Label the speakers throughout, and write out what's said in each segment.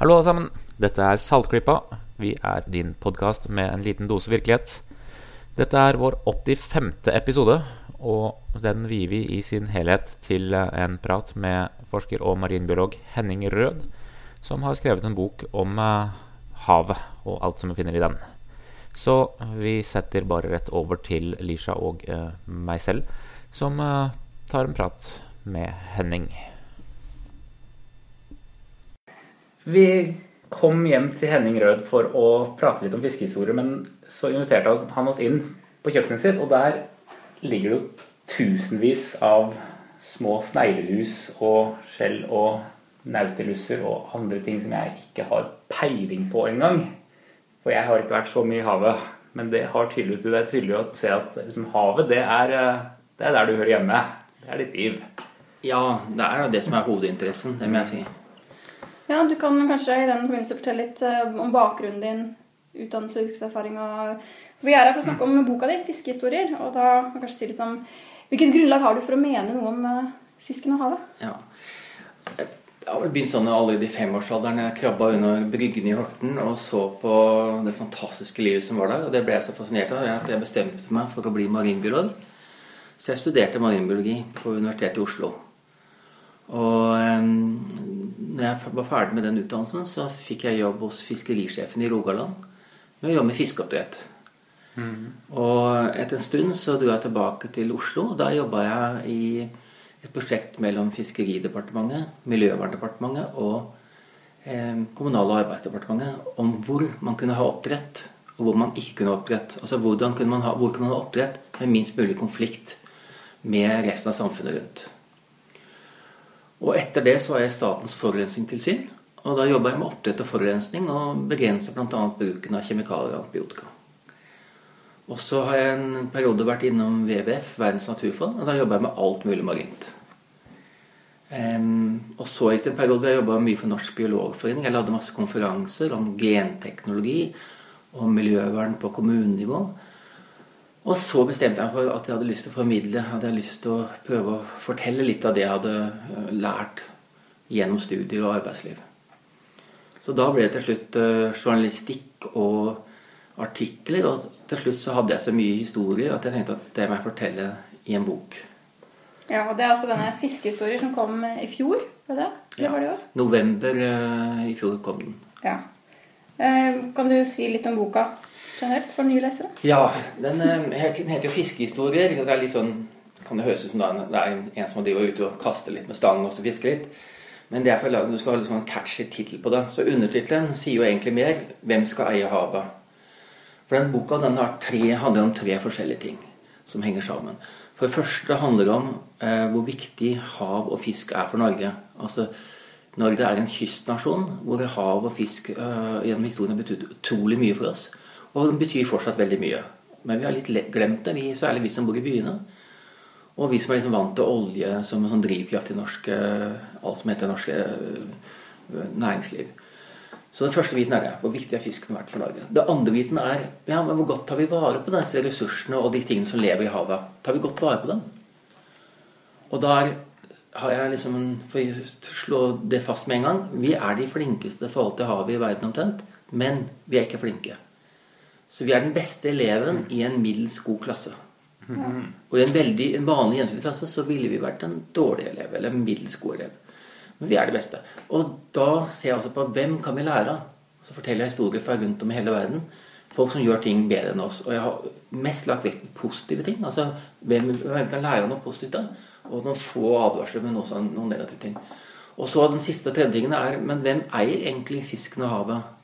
Speaker 1: Hallo alle sammen. Dette er Saltklippa. Vi er din podkast med en liten dose virkelighet. Dette er vår 85. episode, og den vier vi i sin helhet til en prat med forsker og marinbiolog Henning Rød, som har skrevet en bok om eh, havet og alt som vi finner i den. Så vi setter bare rett over til Lisha og eh, meg selv, som eh, tar en prat med Henning. Vi kom hjem til Henning Rød for å prate litt om fiskehistorier, men så inviterte han oss inn på kjøkkenet sitt, og der ligger det jo tusenvis av små sneglelus og skjell og nautelusser og andre ting som jeg ikke har peiling på engang. For jeg har ikke vært så mye i havet. Men det har tydeligvis. Det er tydelig å se at liksom, havet, det er, eh, det er, der du hører hjemme. Det er ditt liv.
Speaker 2: Ja, det er det som er hovedinteressen, det må jeg si.
Speaker 3: Ja, Du kan kanskje i den forbindelse fortelle litt uh, om bakgrunnen din, utdannelse og yrkeserfaring. Vi er her for å snakke om boka di, 'Fiskehistorier'. Og da kan jeg kanskje si litt om hvilket grunnlag har du for å mene noe om uh, fisken og havet?
Speaker 2: Ja. Det har vel begynt sånn allerede i femårsalderen. Jeg krabba under bryggen i Horten og så på det fantastiske livet som var der. Og det ble jeg så fascinert av at jeg bestemte meg for å bli marinbiolog. Så jeg studerte marinbiologi på Universitetet i Oslo. Og når jeg var ferdig med den utdannelsen, så fikk jeg jobb hos fiskerisjefen i Rogaland med å jobbe med fiskeoppdrett. Mm. Og etter en stund så dro jeg tilbake til Oslo. og Da jobba jeg i et prosjekt mellom Fiskeridepartementet, Miljøverndepartementet og eh, Kommunal- og arbeidsdepartementet om hvor man kunne ha oppdrett, og hvor man ikke kunne ha oppdrett. Altså hvordan kunne man ha, hvor kunne man ha oppdrett med minst mulig konflikt med resten av samfunnet rundt. Og etter det så var jeg Statens forurensningstilsyn. Og da jobba jeg med oppdrett og forurensning og begrensa bl.a. bruken av kjemikalier og antibiotika. Og så har jeg en periode vært innom WWF, Verdens naturfond, og da jobba jeg med alt mulig marint. Um, og så gikk det en periode hvor jeg jobba mye for Norsk biologforening. Jeg hadde masse konferanser om genteknologi og miljøvern på kommunenivå. Og så bestemte jeg for at jeg hadde lyst til å formidle. Hadde jeg lyst til å prøve å fortelle litt av det jeg hadde eh, lært gjennom studier og arbeidsliv. Så da ble det til slutt uh, journalistikk og artikler. Og til slutt så hadde jeg så mye historie at jeg tenkte at det må jeg fortelle i en bok.
Speaker 3: Ja, og Det er altså denne fiskehistorier som kom i fjor? var det? Eller
Speaker 2: ja.
Speaker 3: var det jo?
Speaker 2: November i fjor kom den.
Speaker 3: Ja. Kan du si litt om boka? Generelt for nye lesere?
Speaker 2: Ja, den, eh, den heter jo 'Fiskehistorier'. Det er litt sånn, kan det høres ut som det er en som driver ute og kaster litt med stang og fisker litt. Men det er for du skal ha litt sånn catchy tittel på det. Så undertittelen sier jo egentlig mer 'Hvem skal eie havet?' For den boka den tre, handler om tre forskjellige ting som henger sammen. For det første handler det om eh, hvor viktig hav og fisk er for Norge. Altså, Norge er en kystnasjon hvor hav og fisk eh, gjennom historien har betydd utrolig mye for oss. Og den betyr fortsatt veldig mye. Men vi har litt glemt det, vi, særlig vi som bor i byene. Og vi som er liksom vant til olje som en sånn drivkraft i norsk, alt som heter norsk eh, næringsliv. Så den første biten er det. Hvor viktig er fisken vært for Norge. Det andre biten er ja, men hvor godt tar vi vare på disse ressursene og de tingene som lever i havet. Tar vi godt vare på dem? Og der har jeg liksom For å slå det fast med en gang Vi er de flinkeste i forhold til havet i verden omtrent. Men vi er ikke flinke. Så vi er den beste eleven i en middels god klasse. Og i en, veldig, en vanlig gjennomsnittlig klasse så ville vi vært en dårlig elev, eller en middels god elev. Men vi er det beste. Og da ser jeg altså på hvem kan vi lære av. Så forteller jeg historier fra rundt om i hele verden. Folk som gjør ting bedre enn oss. Og jeg har mest lagt vekt på positive ting. Altså hvem, hvem kan lære noe positivt av. Og noen få advarsler, men også noen negative ting. Og så den siste og tredje tingen er Men hvem eier egentlig fisken og havet?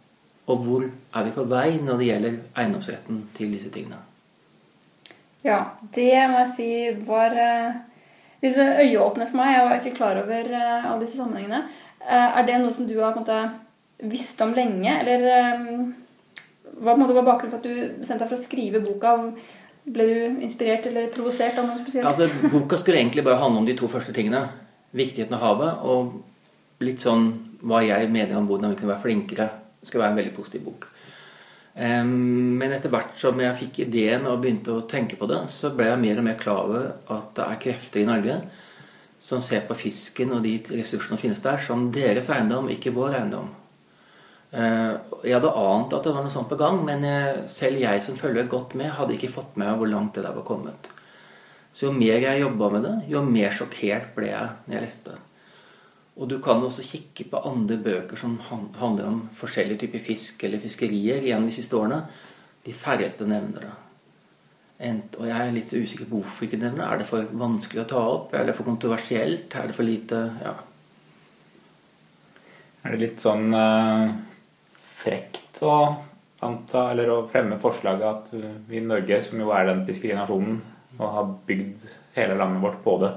Speaker 2: Og hvor er vi på vei når det gjelder eiendomsretten til disse tingene?
Speaker 3: Ja, det må jeg si var litt øyeåpne for meg. Jeg var ikke klar over uh, alle disse sammenhengene. Uh, er det noe som du har måte visst om lenge, eller hva var bakgrunnen for at du bestemte deg for å skrive boka? Ble du inspirert eller provosert av noe spesielt?
Speaker 2: Altså, Boka skulle egentlig bare handle om de to første tingene. Viktigheten av havet og litt sånn hva jeg mener om hvordan vi kunne være flinkere det skal være en veldig positiv bok. Men etter hvert som jeg fikk ideen og begynte å tenke på det, så ble jeg mer og mer klar over at det er krefter i Norge som ser på fisken og de ressursene som finnes der, som deres eiendom, ikke vår eiendom. Eh, jeg hadde ant at det var noe sånt på gang, men eh, selv jeg som følger godt med, hadde ikke fått med hvor langt det der var kommet. Så jo mer jeg jobba med det, jo mer sjokkert ble jeg når jeg leste. Og du kan også kikke på andre bøker som handler om forskjellige typer fisk eller fiskerier gjennom de siste årene. De færreste nevner det. Og jeg er litt usikker på hvorfor ikke nevner det. Er det for vanskelig å ta opp? Er det for kontroversielt? Er det for lite Ja.
Speaker 1: Er det litt sånn eh, frekt å anta, eller å fremme forslaget at vi i Norge, som jo er den fiskerinasjonen, og har bygd hele landet vårt på det,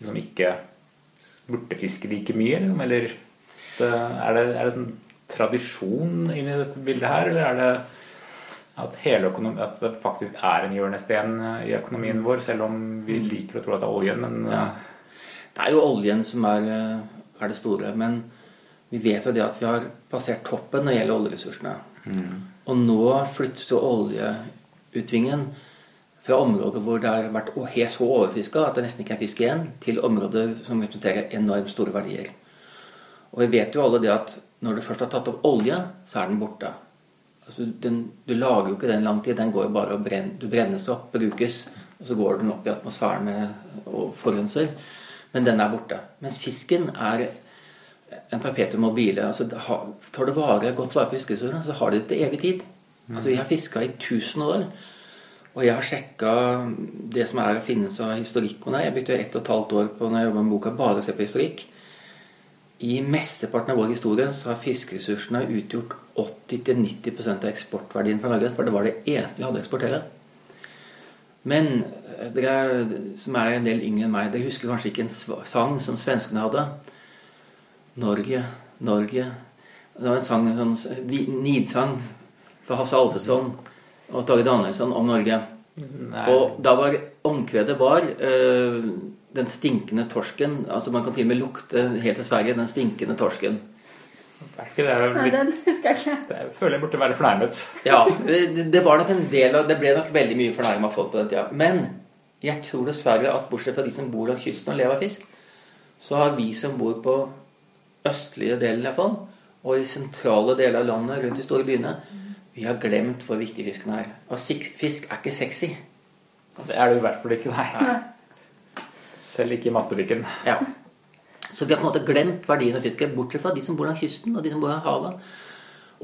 Speaker 1: liksom ikke burde fiske like mye? Eller er, det, er det en tradisjon inni dette bildet her, eller er det at, økonomi, at det faktisk er en hjørnesten i økonomien vår, selv om vi mm. liker å tro at det er oljen, men ja.
Speaker 2: Det er jo oljen som er, er, det store. Men vi vet jo det at vi har passert toppen når det gjelder oljeressursene. Mm. Og nå flyttes jo oljeutvinningen fra områder hvor det har vært så overfiska at det nesten ikke er fisk igjen, til områder som representerer enormt store verdier. Og vi vet jo alle det at når du først har tatt opp olje, så er den borte. Altså, den, du lager jo ikke den lang tid. Den går jo bare og brenner, du brennes opp, brukes, og så går den opp i atmosfæren med, og forurenser. Men den er borte. Mens fisken er en perpetuum mobile. Altså, tar du vare, godt vare på fiskeressursene, så har de det til evig tid. Altså, vi har fiska i 1000 år. Og jeg har sjekka det som er å finnes av historikk om det. Jeg brukte ett og et halvt år på når jeg jobba med boka bare å se på historikk. I mesteparten av vår historie så har fiskeressursene utgjort 80-90% av eksportverdien fra Norge. For det var det eneste vi hadde å eksportere. Men dere som er en del yngre enn meg, dere husker kanskje ikke en sang som svenskene hadde. Norge, Norge Det var en sang, en sånn nidsang fra Hasse Alfesson og Tage Danielsson om Norge. Nei. Og da var omkvedet var øh, den stinkende torsken. Altså Man kan til og med lukte helt til Sverige den stinkende torsken.
Speaker 1: Er ikke det litt,
Speaker 3: Nei, den husker jeg ikke.
Speaker 1: Det føler jeg burde være fornærmet.
Speaker 2: ja, det, det, var nok en del av Det ble nok veldig mye fornærma folk på den tida. Men jeg tror dessverre at bortsett fra de som bor langs kysten og lever av fisk, så har vi som bor på østlige delen i fall, og i sentrale deler av landet rundt de store byene, vi har glemt hvor viktig fisken er. Og fisk er ikke sexy.
Speaker 1: Det er det i hvert fall ikke, nei. Selv ikke i matbutikken.
Speaker 2: Ja. Så vi har på en måte glemt verdien av fisken, bortsett fra de som bor langs kysten og de som bor i havet.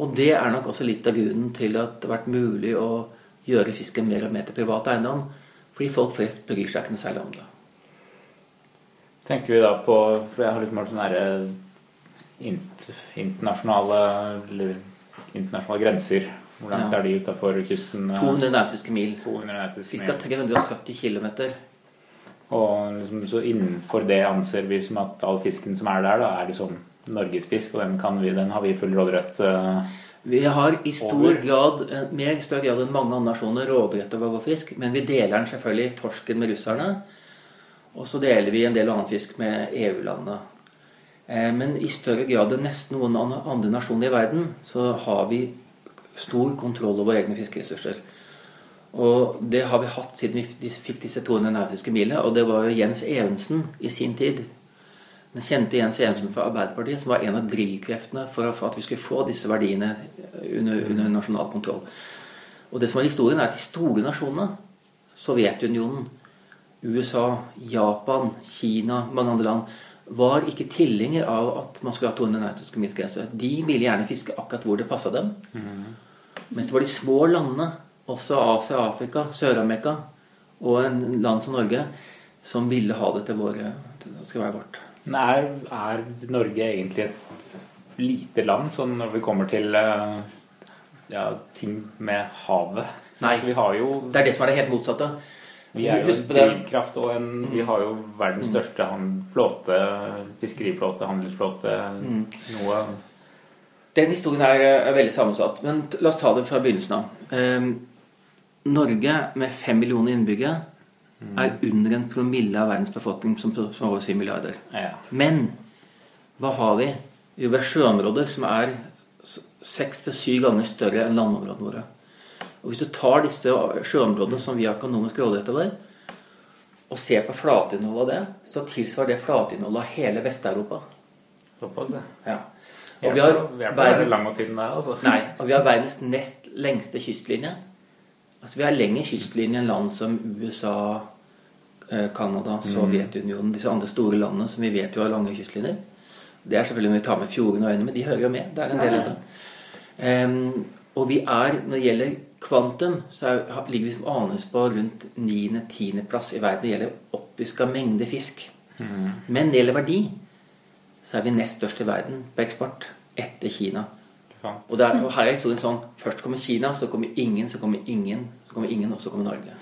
Speaker 2: Og det er nok også litt av grunnen til at det har vært mulig å gjøre fisken mer og mer til privat eiendom. Fordi folk flest bryr seg ikke noe særlig om det.
Speaker 1: Tenker vi da på For jeg har litt mer sånn sånne internasjonale internasjonale grenser. Hvor langt er de utafor kysten?
Speaker 2: 200 nautiske mil.
Speaker 1: 200
Speaker 2: Ca. 370 km.
Speaker 1: Og liksom, så innenfor det anser vi som at all fisken som er der, da, er liksom norgesfisk, og den, vi, den har vi full råderett uh,
Speaker 2: Vi har i stor over. grad, eh, mer større grad enn mange andre nasjoner råderett over vår fisk, men vi deler den selvfølgelig torsken med russerne. Og så deler vi en del annen fisk med EU-landene. Eh, men i større grad enn nesten noen andre nasjoner i verden så har vi stor kontroll over egne fiskeressurser. Og det har vi hatt siden vi fikk disse 200 nautiske milene. Og det var jo Jens Evensen i sin tid. Den kjente Jens Evensen fra Arbeiderpartiet, som var en av drivkreftene for at vi skulle få disse verdiene under, under nasjonal kontroll. Og det som er historien, er at de store nasjonene, Sovjetunionen, USA, Japan, Kina, mange andre land, var ikke tilhenger av at man skulle ha 200 nautiske mils grense. De ville gjerne fiske akkurat hvor det passa dem. Mm. Mens det var de små landene, også Asia, Afrika, Sør-Amerika og en land som Norge, som ville ha det til våre det skal være vårt.
Speaker 1: Er, er Norge egentlig et lite land sånn når vi kommer til eh, ja, ting med havet?
Speaker 2: Nei,
Speaker 1: altså, jo...
Speaker 2: det er det som er det helt motsatte.
Speaker 1: Vi er jo drivkraft, og en, vi har jo verdens mm. største flåte, fiskeriflåte, handelsflåte. Mm. Noe
Speaker 2: Den historien er, er, veldig sammensatt. Men la oss ta det fra begynnelsen av. Eh, Norge med fem millioner innbyggere mm. er under en promille av verdens befolkning, som, som er over syv milliarder.
Speaker 1: Ja.
Speaker 2: Men hva har vi? Jo, vi har sjøområder som er seks til syv ganger større enn landområdene våre. Og Hvis du tar disse sjøområdene som vi har økonomisk rådighet over, og ser på flateinnholdet av det, så tilsvarer det flateinnholdet av hele Vest-Europa.
Speaker 1: Såpass,
Speaker 2: ja. Og vi har
Speaker 1: Vi er på
Speaker 2: verdens,
Speaker 1: lang og tynn der, altså.
Speaker 2: nei, og vi har verdens nest lengste kystlinje. Altså Vi har lengre kystlinje enn land som USA, eh, Canada, Sovjetunionen, disse andre store landene som vi vet jo har lange kystlinjer. Det er selvfølgelig når vi tar med fjordene og øyene, men de hører jo med. Det er en del av det. Em, og vi er, når det gjelder kvantum, så er, ligger vi som anes på rundt 9.-10. plass i verden når det gjelder oppviska mengde fisk. Men når det gjelder verdi, så er vi nest størst i verden på eksport etter Kina. Og, der, og her er historien sånn Først kommer Kina, så kommer ingen, så kommer ingen, så kommer ingen, og så kommer Norge.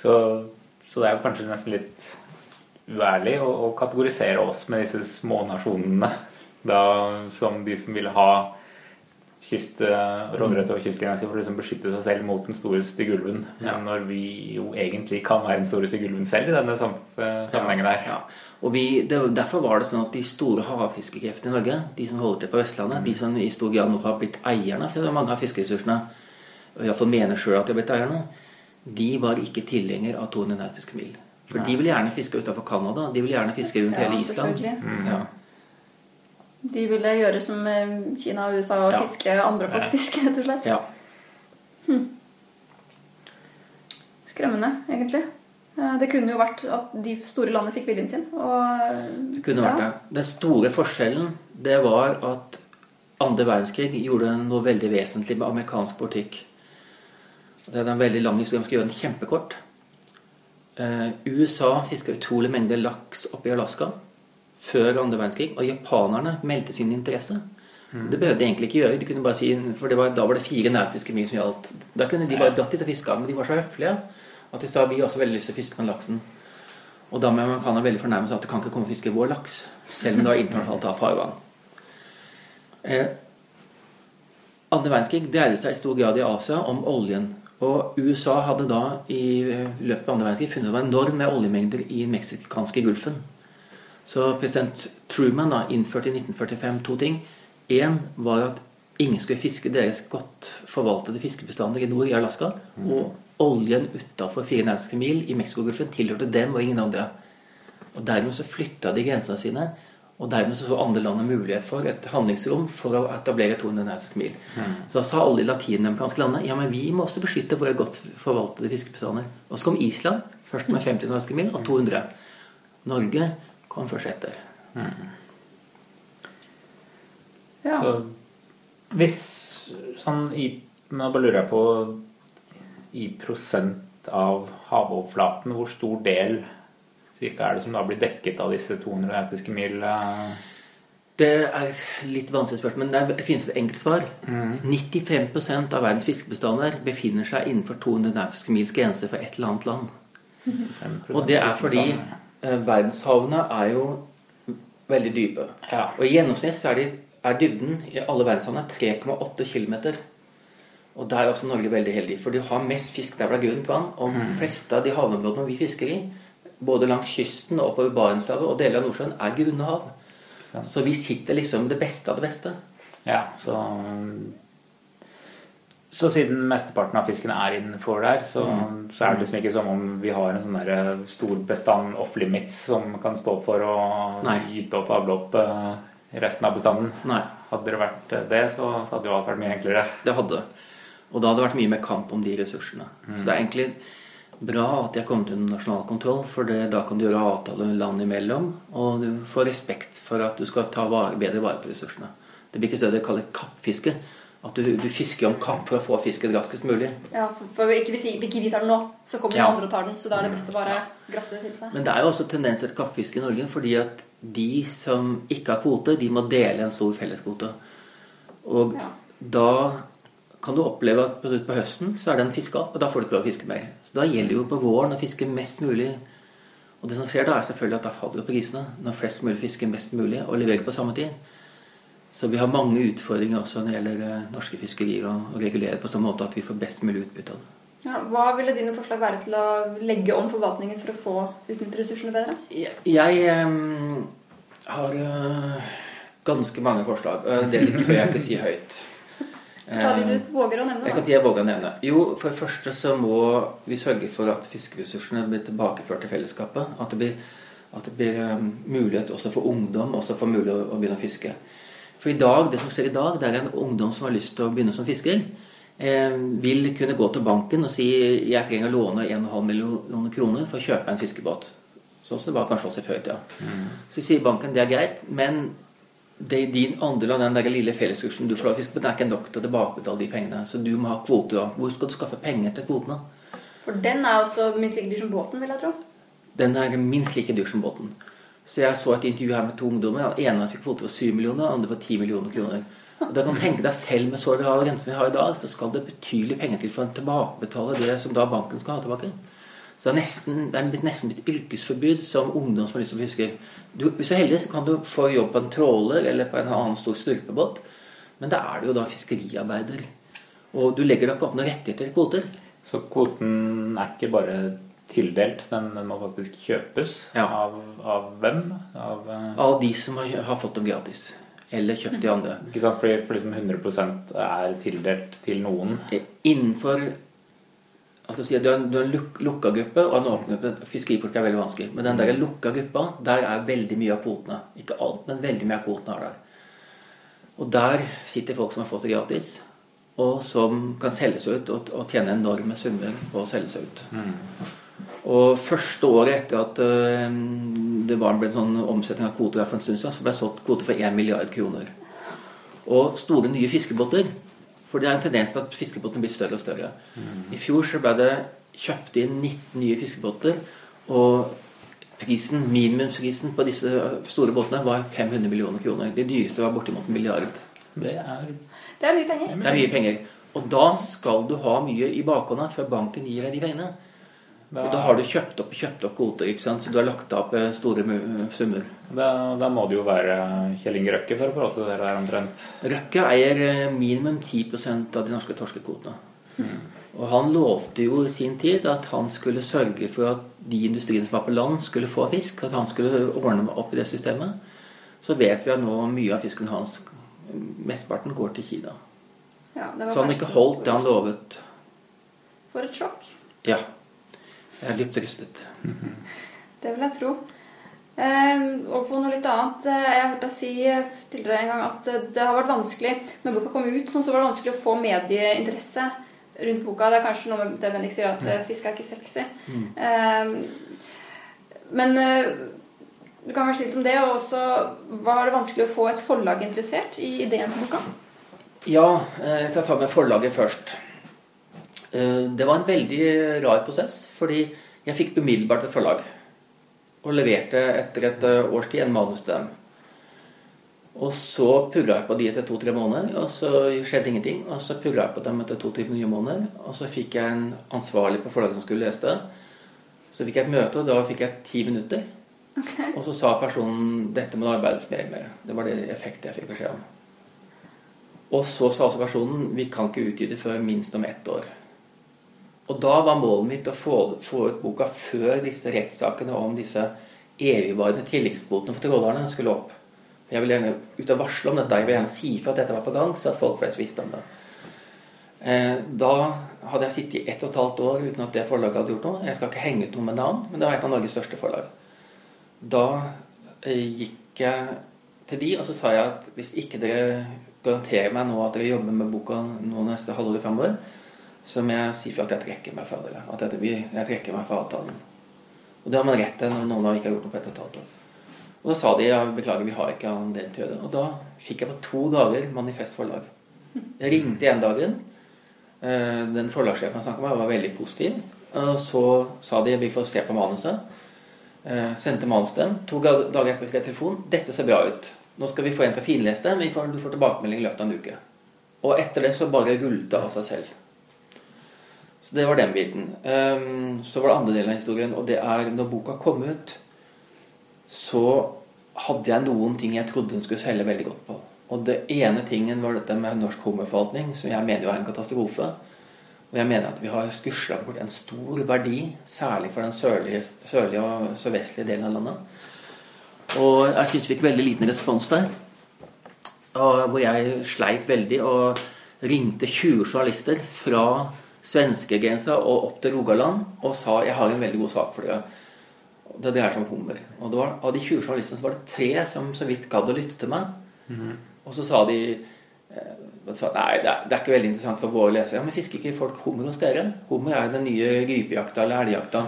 Speaker 1: Så, så det er jo kanskje nesten litt uærlig å, å kategorisere oss med disse smånasjonene da, som de som ville ha kyst, eh, råderett over kystlinja for å liksom beskytte seg selv mot den store stygge ulven.
Speaker 2: Ja.
Speaker 1: Når vi jo egentlig kan være den store stygge ulven selv i denne eh, sammenhengen der.
Speaker 2: Ja. Og vi, det, derfor var det sånn at de store havfiskekreftene i Norge, de som holder til på Vestlandet, de som i stor grad nå har blitt eierne for mange av fiskeressursene, og iallfall mener sjøl at de har blitt eierne, de var ikke tilhenger av 200 nautiske mil. For de vil gjerne fiske utafor Canada. De vil gjerne fiske rundt
Speaker 3: Ja,
Speaker 2: hele Island.
Speaker 3: selvfølgelig.
Speaker 2: Ja.
Speaker 3: De ville gjøre som eh, Kina og USA og
Speaker 2: Ja.
Speaker 3: fiske andre folks fiske, rett og slett.
Speaker 2: ja.
Speaker 3: Skremmende, egentlig. Eh, Det kunne jo vært at de store landene fikk viljen sin. Og,
Speaker 2: Det kunne vært det. Den store forskjellen det var at andre verdenskrig gjorde noe veldig vesentlig med amerikansk politikk. Det er en veldig lang historie. Jeg skal gjøre den kjempekort. Eh, USA fiska utrolig mengder laks oppe i Alaska før andre verdenskrig, og japanerne meldte sin interesse. Det behøvde de egentlig ikke gjøre. De kunne bare si, for det var, Da var det fire nautiske mil som gjaldt. Da kunne de bare dratt dit og fiska, men de var så høflige at de sa vi har også veldig lyst til å fiske med laksen. Og da ble amerikanerne veldig fornærmet seg at det kan ikke komme og fiske vår laks. Selv om det var internasjonalt av farvann. Eh, andre verdenskrig dreide seg i stor grad i Asia om oljen. Og USA hadde da i løpet av andre verdenskrig funnet ut det var med oljemengder i den meksikanske gulfen. Så president Truman da innførte i 1945 to ting. Én var at ingen skulle fiske deres godt forvaltede fiskebestander i nord i Alaska. Og oljen utafor fire nautiske mil i Mexicogolfen tilhørte dem og ingen andre. Og Dermed så flytta de grensene sine. Og dermed så så andre land en mulighet for et handlingsrom for å etablere 200 nautiske mil. Så da sa alle de latinamerikanske landene ja, men vi må også beskytte våre godt forvaltede fiskebestander. Og så kom Island, først med 50 nautiske mil og 200. Norge kom først etter.
Speaker 3: ja.
Speaker 1: Så hvis sånn i Nå bare lurer jeg på i prosent av havoverflaten, hvor stor del cirka er det som da blir dekket av disse 200 nautiske mil? eh?
Speaker 2: Det er litt vanskelig spørsmål, men der finnes det et enkelt svar. 95% av verdens fiskebestander befinner seg innenfor 200 nautiske mils grense for et eller annet land.
Speaker 1: 5%
Speaker 2: Og det er fordi eh, verdenshavene er jo veldig dype.
Speaker 1: Ja.
Speaker 2: Og i gjennomsnitt så er, de, er dybden i alle verdenshavene 3,8 km. Og der er også Norge veldig heldig, for de har mest fisk der hvor det er grunt vann. Og de fleste av de havområdene vi fisker i, både langs kysten og oppover Barentshavet og deler av Nordsjøen, er grunne hav. Så vi sitter liksom det beste av det beste.
Speaker 1: Ja, så Så siden mesteparten av fisken er innenfor der, så, så er det liksom ikke som om vi har en sånn der stor bestand off limits som kan stå for å
Speaker 2: Nei.
Speaker 1: gyte opp avlopp eh, resten av bestanden.
Speaker 2: Nei,
Speaker 1: Hadde det vært det, så, hadde jo alt vært mye enklere.
Speaker 2: det hadde. Og da hadde det vært mye mer kamp om de ressursene. Så det er egentlig bra at de har kommet under nasjonal kontroll, for det, da kan du gjøre avtaler land imellom, og du får respekt for at du skal ta vare, bedre vare på ressursene. Det blir ikke så det kaller kappfiske. At du, du fisker om kapp for å få fisken raskest mulig.
Speaker 3: ja, for, for ikke hvis ikke vi tar den nå, så kommer
Speaker 2: Ja.
Speaker 3: andre og tar den. Så da er det best å bare grasse til seg.
Speaker 2: Men det er jo også tendenser til kappfiske i Norge, fordi at de som ikke har kvote, de må dele en stor felleskvote. Og
Speaker 3: Ja.
Speaker 2: da kan du oppleve at på, på høsten så er den fiska opp, og da får du ikke lov å fiske mer. Så da gjelder det jo på våren å fiske mest mulig. Og det som skjer da, er selvfølgelig at da faller jo prisene når flest mulig fisker mest mulig og leverer på samme tid. Så vi har mange utfordringer også når det gjelder eh, norske fiskerier og regulere på sånn måte at vi får best mulig utbytte av det.
Speaker 3: Ja, hva ville dine forslag være til å legge om forvaltningen for å få utnyttet ressursene bedre?
Speaker 2: Jeg, jeg um, har uh, ganske mange forslag. og det tør jeg ikke si høyt.
Speaker 3: Ta de du
Speaker 2: Eh,
Speaker 3: våger å nevne.
Speaker 2: Jeg kan jeg våge å nevne. Jo, for det første så må vi sørge for at fiskeressursene blir tilbakeført til fellesskapet. At det blir At det blir um, mulighet også for ungdom også for mulighet å, å begynne å fiske. For i dag, det som skjer i dag, det er en ungdom som har lyst til å begynne som fisker, eh, vil kunne gå til banken og si jeg trenger å låne 1,5 millioner kroner for å kjøpe en fiskebåt. Sånn som det var kanskje også før i tida. Mm. Så sier banken det er greit, men det, din andel av den der lille felleskursen du får lov å fiske på, den er ikke nok til å tilbakebetale de pengene. Så du må ha kvoter. da. Hvor skal du skaffe penger til kvotene?
Speaker 3: For den er også minst like dyr som båten, vil jeg tro.
Speaker 2: Den er minst like dyr som båten. Så jeg så et intervju her med to ungdommer. Den ene fikk kvote for 7 millioner, den andre for 10 millioner kroner. Og da kan du tenke deg Selv med så lav rente som vi har i dag, så skal det betydelig penger til for å tilbakebetale det som da banken skal ha tilbake. Så det er, nesten, det er nesten blitt yrkesforbud som ungdom som har lyst til å fiske. Du, hvis du er heldig, så kan du få jobb på en tråler eller på en annen stor styrpebåt. Men da er du jo da fiskeriarbeider. Og du legger da ikke opp noen rettigheter i kvoter.
Speaker 1: Så kvoten er ikke bare tildelt, den, den må faktisk kjøpes? Ja. Av, av, hvem?
Speaker 2: Av, uh... av, de som har, har, fått dem gratis. Eller kjøpt de andre.
Speaker 1: Ikke sant, Fordi, fordi liksom 100 er tildelt til noen?
Speaker 2: Innenfor Si, du har en, en luk, lukka gruppe og en åpen gruppe. Fiskeripolitikk er veldig vanskelig. Men den der lukka gruppa, der er veldig mye av kvotene. Ikke alt, men veldig mye av kvotene er der. Og der sitter folk som har fått det gratis, og som kan selge seg ut og tjene enorme summer på å selge seg ut. Mm. Og første året etter at uh, det var ble en sånn omsetning av kvoter for en stund siden, så ble det solgt kvoter for 1 milliard kroner. Og store, nye fiskebåter for det er en tendens til at fiskebåtene blir større og større. Mm. I fjor så ble det kjøpt inn 19 nye fiskebåter. Og prisen, minimumsprisen på disse store båtene var 500 millioner kroner. De dyreste var bortimot en milliard.
Speaker 1: Det er,
Speaker 3: det er mye penger.
Speaker 2: Det er mye penger. Og da skal du ha mye i bakhånda før banken gir deg de pengene. Da, og da har du kjøpt opp kjøpt opp kvoter, ikke sant? så du har lagt opp eh, store summer.
Speaker 1: Da, da, må det jo være Kjell Inge Røkke for å prate til det der omtrent?
Speaker 2: Røkke eier eh, minimum 10% av de norske torskekvotene. Mm. Og han lovte jo i sin tid at han skulle sørge for at de industriene som var på land, skulle få fisk. At han skulle ordne opp i det systemet. Så vet vi at nå mye av fisken hans, mesteparten, går til Kina. Ja, så han har ikke holdt det han lovet.
Speaker 3: For et sjokk.
Speaker 2: Ja. Jeg er dypt rystet.
Speaker 3: Det vil jeg tro. Eh, og på noe litt annet. Eh, jeg har hørt deg si tidligere en gang at det har vært vanskelig når boka kom ut, sånn, så var det vanskelig å få medieinteresse rundt boka. Det er kanskje noe med det Bendik sier, at fisk er ikke sexy. Mm. Eh, men eh, du kan kanskje si litt om det. Og også var det vanskelig å få et forlag interessert i ideen til boka?
Speaker 2: Ja, eh, jeg tar med forlaget først. Eh, det var en veldig rar prosess, fordi jeg fikk umiddelbart et forlag. Og leverte etter et eh, års tid en manus til dem. Og så purra jeg på de etter to-tre måneder, og så skjedde ingenting. Og så purra jeg på dem etter to-tre nye måneder, og så fikk jeg en ansvarlig på forlaget som skulle lese det. Så fikk jeg et møte, og da fikk jeg ti minutter. Okay. Og så sa personen 'dette må det arbeides mer med'. Det var det effektet jeg fikk beskjed om. Og så sa også personen 'vi kan ikke utgi det før minst om ett år'. Og da var målet mitt å få, få ut boka før disse rettssakene om disse evigvarende tilleggskvotene for trålerne skulle opp. Jeg ville gjerne ut og varsle om dette. Jeg ville gjerne si for at dette var på gang, så at folk flest visste om det. Eh, da hadde jeg sittet i ett og et halvt år uten at det forlaget hadde gjort noe. Jeg skal ikke henge ut noe med navn, men det var et av Norges største forlag. Da eh, gikk jeg til de, og så sa jeg at hvis ikke dere garanterer meg nå at dere jobber med boka nå neste halvår fremover, så må jeg sier for at jeg trekker meg fra dere. At jeg trekker meg fra avtalen. Og det har man rett til når noen ikke har gjort noe på et og et halvt år. Og da sa de ja, beklager, vi har ikke anledning til å gjøre det. Og da fikk jeg på to dager Manifest Forlag. Jeg ringte igjen dagen. Eh, den forlagssjefen jeg snakket med, var veldig positiv. Og så sa de vi får se på manuset. Eh, sendte manus til dem. To dager etterpå fikk jeg telefon. 'Dette ser bra ut. Nå skal vi få en til å finlese det, men du får tilbakemelding i løpet av en uke.' Og etter det så bare rullet det av seg selv. Så det var den biten. Um, så var det andre delen av historien, og det er når boka kom ut, så hadde jeg noen ting jeg trodde den skulle selge veldig godt på. Og det ene tingen var dette med norsk homoforvaltning, som jeg mener jo er en katastrofe. Og jeg mener at vi har skusla bort en stor verdi, særlig for den sørlige, sørlige og sørvestlige delen av landet. Og jeg syns vi fikk veldig liten respons der. Og hvor jeg sleit veldig og ringte 20 journalister fra svenskegrensa og opp til Rogaland og sa jeg har en veldig god sak for dere. Det er det her som kommer. Og det var, av de 20 journalistene så var det tre som så vidt gadd å lytte til meg. Og så sa de eh, sa, Nei, det er, det er ikke veldig interessant for våre lesere. Ja, men fisker ikke folk hummer hos dere? Hummer er jo den nye rypejakta eller elgjakta.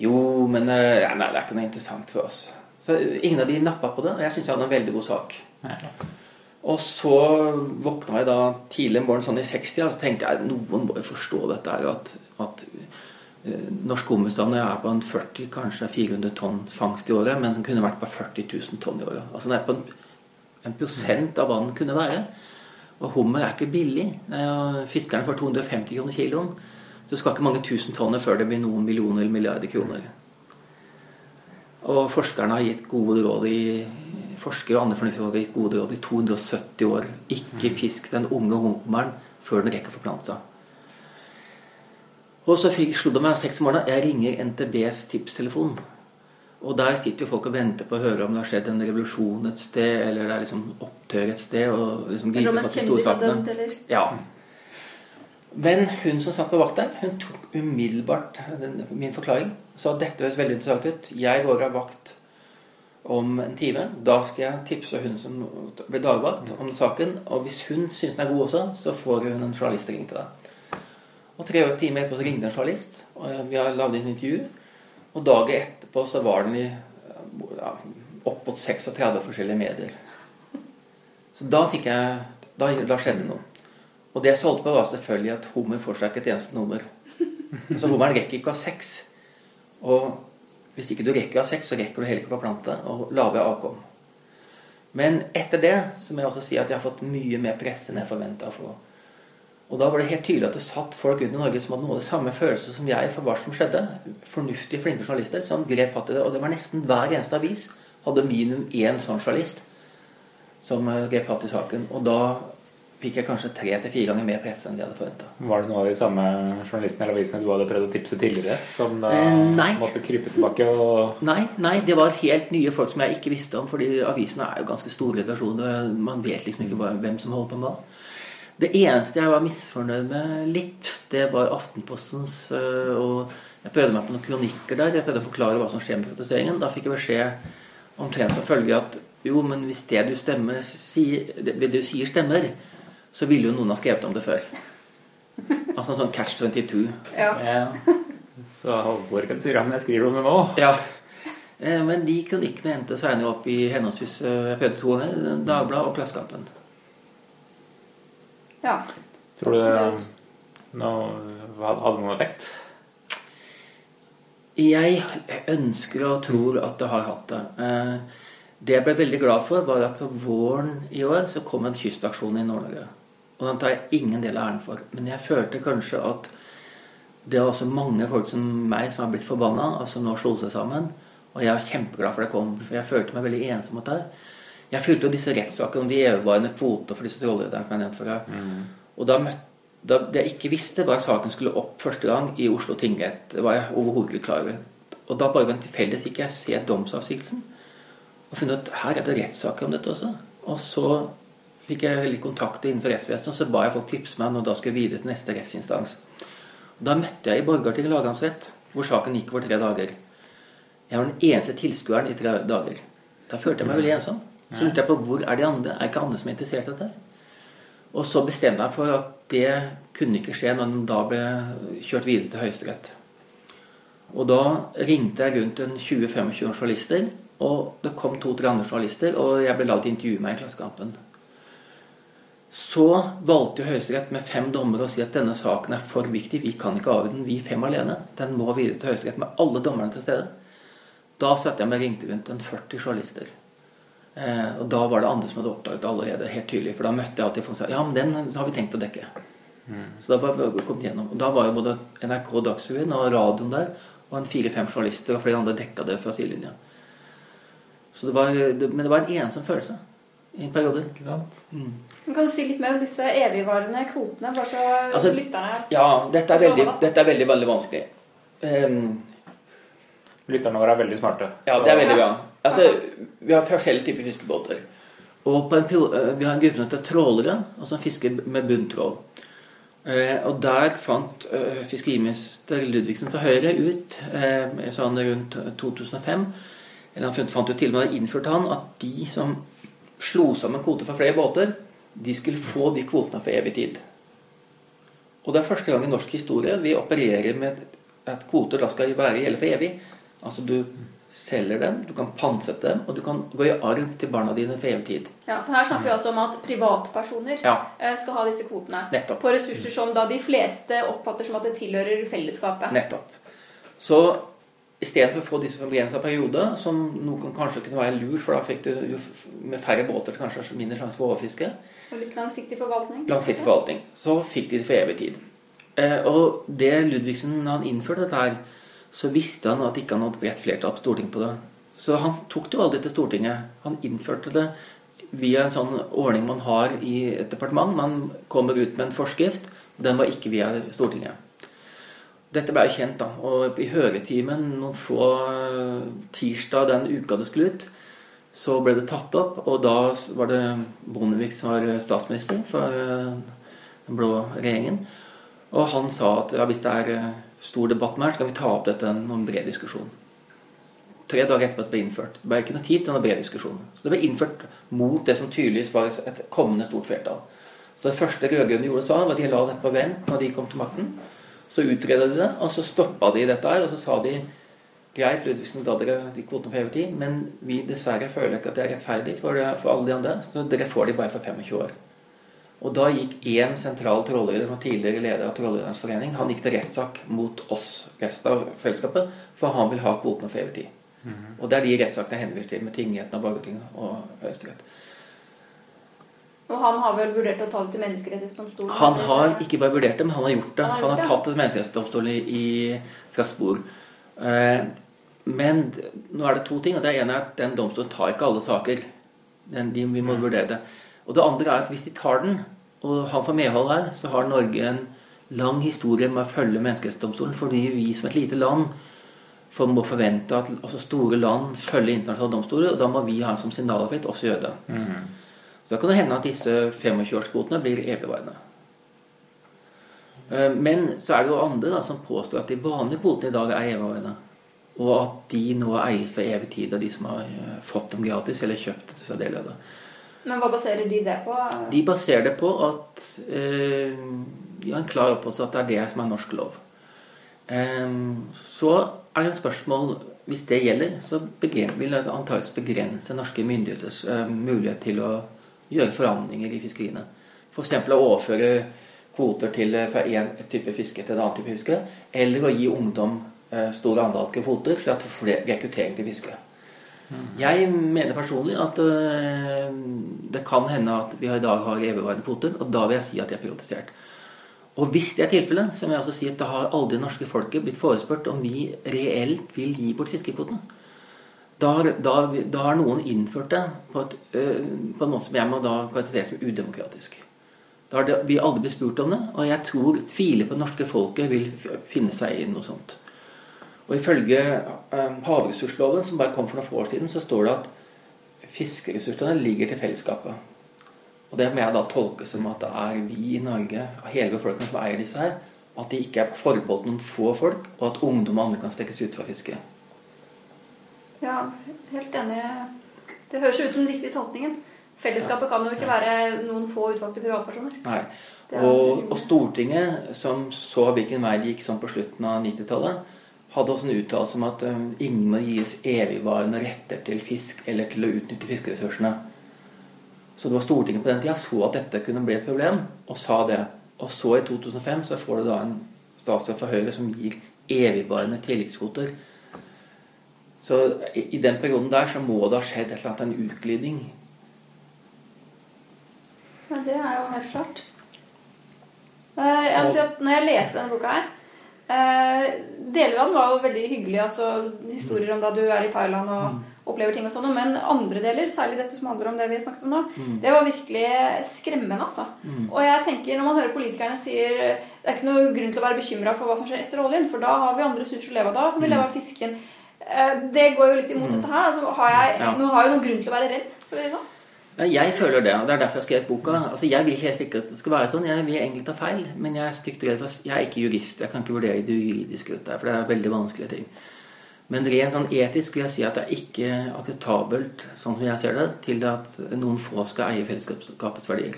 Speaker 2: Jo, men eh, nei, det er ikke noe interessant for oss. Så ingen av de nappa på det, og jeg syns jeg hadde en veldig god sak. Og så våkna jeg da tidlig en morgen sånn i 60 og så tenkte jeg noen må jo forstå dette her at, at eh, norsk hummerstand er på en 40, kanskje 400 tonn fangst i året, men den kunne vært på 40 000 tonn i året. Altså den er på en, en prosent av hva den kunne være. Og hummer er ikke billig. Er Fiskerne får 250 kroner kiloen. Så det skal ikke mange tusen tonner før det blir noen millioner eller milliarder kroner. Og forskerne har gitt gode råd i Forskere og andre fornuftige folk har gode råd i 270 år. Ikke fisk den unge hummeren før den rekker å forplante seg. Og så slo det meg seks om morgenen Jeg ringer NTBs tipstelefon. Og der sitter jo folk og venter på å høre om det har skjedd en revolusjon et sted, eller det er liksom opptør et sted. og liksom gripe fatt i storsakene. Ja. Men hun som satt på vakt der, hun tok umiddelbart den, min forklaring. Sa at dette høres veldig interessant ut. Jeg går av vakt om en time. Da skal jeg tipse hun som blir dagvakt om saken. Og hvis hun syns den er god også, så får hun en journalist ringe til deg. Og tre timer etterpå så ringte en journalist. og Vi har lagd inn intervju. Og dagen etterpå så var den i ja, opp mot 36 forskjellige medier. Så da fikk jeg Da, da skjedde noe. Og det jeg solgte på, var selvfølgelig at hummer får seg ikke et eneste nummer. Altså Hummeren rekker ikke å ha sex. Og hvis ikke du rekker å ha sex, så rekker du heller ikke å forplante og lage avkom. Men etter det så må jeg også si at jeg har fått mye mer presse enn jeg forventa få. Og da var det helt tydelig at det satt folk rundt i Norge som hadde noe av det samme følelse som jeg for hva som skjedde. Fornuftige, flinke journalister som grep fatt i det. Og det var nesten hver eneste avis hadde minimum én sånn journalist som eh, grep fatt i saken. Og da fikk jeg kanskje tre til fire ganger mer presse enn de hadde forventa.
Speaker 1: Var det noen av de samme journalistene eller avisene du hadde prøvd å tipse tidligere, som da
Speaker 2: Eh, nei.
Speaker 1: måtte krype tilbake og
Speaker 2: Nei, nei, det var helt nye folk som jeg ikke visste om, fordi avisene er jo ganske store redaksjoner. Man vet liksom ikke hvem som holder på med hva. Det eneste jeg var misfornøyd med litt, det var Aftenpostens øh, og Jeg prøvde meg på noen kronikker der. Jeg prøvde å forklare hva som skjer med protesteringen. Da fikk jeg beskjed omtrent som følge at jo, men hvis det du stemmer det du sier stemmer, så ville jo noen ha skrevet om det før. Altså en sånn catch 22.
Speaker 3: Ja.
Speaker 1: ja. Så Halvor kan si men jeg skriver om det nå.
Speaker 2: Ja. Eh, Men de kronikkene endte senere opp i henholdsvis eh, jeg prøvde Dagbladet og Klassekampen.
Speaker 3: ja.
Speaker 1: Tror du det nå, hadde noen effekt?
Speaker 2: Jeg ønsker og tror at det har hatt det. Eh, Det jeg ble veldig glad for, var at på våren i år så kom en kystaksjon i Nord-Norge. Og den tar jeg ingen del av æren for. Men jeg følte kanskje at det var også mange folk som meg som har blitt forbanna, og som nå slo seg sammen. Og jeg var kjempeglad for det kom, for jeg følte meg veldig ensom mot det. Jeg fulgte jo disse rettssakene om de evigvarende kvoter for disse trollrederne som jeg nevnte for deg. Og da møtte da, Det jeg ikke visste, var at saken skulle opp første gang i Oslo tingrett. Det var jeg overhodet ikke klar over. Og da bare ved en tilfeldighet fikk jeg se domsavsigelsen. Og funnet ut her er det rettssaker om dette også. Og så fikk jeg veldig kontakter innenfor rettsvesenet, så ba jeg folk tipse meg når da skulle videre til neste rettsinstans. Da møtte jeg i Borgarting lagmannsrett, hvor saken gikk over tre dager. Jeg var den eneste tilskueren i tre dager. Da følte jeg meg veldig ensom. Så lurte jeg på hvor er de andre? Er ikke andre som er interessert i dette? Og så bestemte jeg for at det kunne ikke skje når den da ble kjørt videre til Høyesterett. Og da ringte jeg rundt en 20-25 journalister, og det kom to-tre andre journalister, og jeg ble å intervjue meg i Klassekampen. Så valgte Høyesterett med fem dommere å si at denne saken er for viktig, vi kan ikke avgjøre den, vi fem alene. Den må videre til Høyesterett med alle dommerne til stede. Da satte jeg meg og ringte rundt en 40 journalister. Eh, og da var det andre som hadde oppdaget det allerede helt tydelig. For da møtte jeg alltid folk som sa ja, men den har vi tenkt å dekke. Så da var vi kommet gjennom. Og da var jo både NRK Dagsrevyen og radioen der, og en fire-fem journalister og flere andre dekka det fra sidelinja. Så det var, det, men det var en ensom følelse i perioder.
Speaker 1: Ikke sant?
Speaker 2: Mm.
Speaker 3: Men Kan du si litt mer om disse evigvarende kvotene? Bare så
Speaker 2: Altså,
Speaker 3: lytterne
Speaker 2: Ja, dette er veldig, dette er veldig, veldig vanskelig. Um,
Speaker 1: Lytterne våre er veldig smarte.
Speaker 2: Ja, det er veldig bra. Altså, vi har forskjellige typer fiskebåter. Og på en, eh, vi har en gruppe som heter trålere, og som fisker med bunntrål. Uh, og der fant uh, fiskeriminister Ludvigsen fra Høyre ut uh, sånn rundt 2005 eller Han fant ut til og med innførte han at de som slo sammen kvoter for flere båter, de skulle få de kvotene for evig tid. Og det er første gang i norsk historie vi opererer med at kvoter da skal være gjelde for evig. Altså du selger dem, du kan pantsette dem, og du kan gå i arv til barna dine for evig tid.
Speaker 3: Ja, for Her snakker vi altså om at privatpersoner
Speaker 2: Ja.
Speaker 3: eh, skal ha disse kvotene.
Speaker 2: Nettopp.
Speaker 3: På ressurser som da de fleste oppfatter som at det tilhører fellesskapet.
Speaker 2: Nettopp. Så istedenfor å få disse for begrensa periode, som noen kanskje kunne være lurt, for da fikk du med færre båter kanskje mindre sjanse for overfiske,
Speaker 3: Og litt langsiktig forvaltning.
Speaker 2: langsiktig forvaltning, så fikk de det for evig tid. Eh, og det Ludvigsen, når han innførte dette her, så visste han at ikke han hadde bredt flertall på Stortinget på det. Så han tok det jo aldri til Stortinget. Han innførte det via en sånn ordning man har i et departement. Man kommer ut med en forskrift. og Den var ikke via Stortinget. Dette ble jo kjent, da. Og i høretimen noen få eh, tirsdag den uka det skulle ut, så ble det tatt opp. Og da var det Bondevik som var statsminister for eh, den blå regjeringen. Og han sa at ja, hvis det er eh, stor debatt med her, så kan vi ta opp dette i en bred diskusjon. Tre dager etterpå at det ble innført. Det ble ikke noe tid til noen bred diskusjon. Så det ble innført mot det som tydeligvis var et kommende stort flertall. Så det første rød-grønne gjorde sa, var at de la dette på vent når de kom til makten. Så utredet de det, og så stoppa de dette her, og så sa de Greit, Ludvigsen ga dere de kvotene for evig tid, men vi dessverre føler ikke at det er rettferdig for, for alle de andre, så dere får de bare for 25 år. Og da gikk én sentral trålreder, som tidligere leder av Tråleredernes forening, han gikk til rettssak mot oss, resten av fellesskapet, for han vil ha kvotene for evig tid. Og det er de rettssakene jeg henviser til, med tingretten og Borgertinget og Høyesterett.
Speaker 3: Og han har vel vurdert å ta det til Menneskerettighetsdomstolen?
Speaker 2: Han har ikke bare vurdert det, men han har gjort det.
Speaker 3: Han har
Speaker 2: Han har
Speaker 3: det.
Speaker 2: tatt det til Menneskerettighetsdomstolen i, Strasbourg. Eh, men nå er det to ting. og Det ene er at den domstolen tar ikke alle saker. Den, de, vi må vurdere det. Og det andre er at hvis de tar den, og han får medhold her, så har Norge en lang historie med å følge Menneskerettighetsdomstolen, fordi vi som et lite land for, må forvente at altså store land følger internasjonale domstoler, og da må vi ha som signalavgift også gjøre det. Så da kan det hende at disse 25-årskvotene blir evigvarende. Eh, Men så er det jo andre da, som påstår at de vanlige kvotene i dag er evigvarende. Og at de nå eies for evig tid av de som har eh, fått dem gratis eller kjøpt seg del av det.
Speaker 3: Men hva baserer de det på?
Speaker 2: De baserer det på at eh, de har en klar oppfattelse at det er det som er norsk lov. Eh, så er det et spørsmål Hvis det gjelder, så vil det antakeligvis begrense norske myndigheters eh, mulighet til å gjøre forandringer i fiskeriene. F.eks. å overføre kvoter til, eh, fra en type fiske til en annen type fiske. Eller å gi ungdom store stor kvoter for at flere rekruttering til fiske. Jeg mener personlig at øh, det kan hende at vi i dag har evigvarende kvoter, og da vil jeg si at de er privatisert. Og hvis det er tilfellet, så må jeg også si at da har aldri det norske folket blitt forespurt om vi reelt vil gi bort fiskekvotene. Da, da, da har noen innført det på, et, øh, på en måte som jeg må da karakterisere som udemokratisk. Da har vi aldri blitt spurt om det, og jeg tror tviler på det norske folket vil finne seg i noe sånt. Og ifølge eh, havressursloven, som bare kom for noen få år siden, så står det at fiskeressursene ligger til fellesskapet. Og det må jeg da tolke som at det er vi i Norge, hele befolkningen, som eier disse her. At de ikke er forbeholdt noen få folk, og at ungdom og andre kan stekkes ut fra fiske.
Speaker 3: Ja, helt enig. Det høres ut som den riktige tolkningen. Fellesskapet kan jo ikke være noen få utvalgte privatpersoner.
Speaker 2: Nei. Og, og Stortinget, som så hvilken vei det gikk sånn på slutten av 90-tallet, hadde også en uttalelse om at ingen må gis evigvarende retter til fisk eller til å utnytte fiskeressursene. Så det var Stortinget på den tida så at dette kunne bli et problem, og sa det. Og så i 2005 så får du da en statsråd fra Høyre som gir evigvarende tilleggskvoter. Så i, den perioden der så må det ha skjedd et eller annet, en utglidning.
Speaker 3: Ja, det er jo helt klart. Eh, Jeg vil si at når jeg leser denne boka her eh, Deler av den var jo veldig hyggelig. Altså historier om da du er i Thailand og opplever ting og sånn. Men andre deler, særlig dette som handler om det vi snakket om nå, det var virkelig skremmende. altså. Og jeg tenker, når man hører politikerne sier det er ikke noe grunn til å være bekymra for hva som skjer etter oljen, for da har vi andre ressurser å leve av. Da kan vi leve av fisken. Eh, Det går jo litt imot dette her. Altså, har jeg,
Speaker 2: Ja.
Speaker 3: Nå har jeg jo noen grunn til å være redd. For det sånn.
Speaker 2: Jeg føler det, og det er derfor jeg har skrevet boka. Altså, Jeg vil helst ikke at det skal være sånn. Jeg vil egentlig ta feil, men jeg er stygt redd for Jeg er ikke jurist. Jeg kan ikke vurdere det juridiske rundt det, for det er veldig vanskelige ting. Men rent sånn etisk vil jeg si at det er ikke akseptabelt, sånn som jeg ser det, til at noen få skal eie fellesskapets verdier.